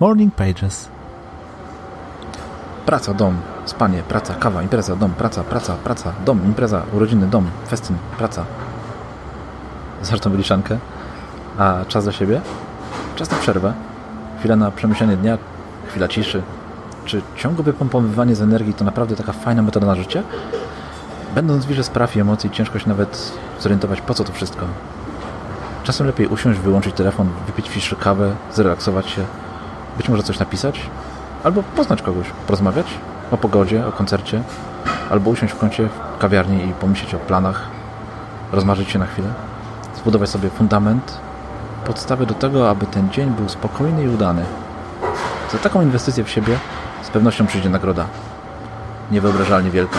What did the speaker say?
Morning Pages. Praca, dom, spanie, praca, kawa, impreza, dom, praca, praca, praca, dom, impreza, urodziny, dom, festyn, praca. Zresztą wyliczankę. A czas dla siebie? Czas na przerwę. Chwila na przemyślenie dnia, chwila ciszy. Czy ciągłe wypompowywanie z energii to naprawdę taka fajna metoda na życie? Będąc w wirze spraw i emocji, ciężko się nawet zorientować, po co to wszystko. Czasem lepiej usiąść, wyłączyć telefon, wypić fiszy kawę, zrelaksować się, być może coś napisać, albo poznać kogoś, porozmawiać o pogodzie, o koncercie, albo usiąść w kącie w kawiarni i pomyśleć o planach, rozmarzyć się na chwilę, zbudować sobie fundament, podstawę do tego, aby ten dzień był spokojny i udany. Za taką inwestycję w siebie z pewnością przyjdzie nagroda. Niewyobrażalnie wielka.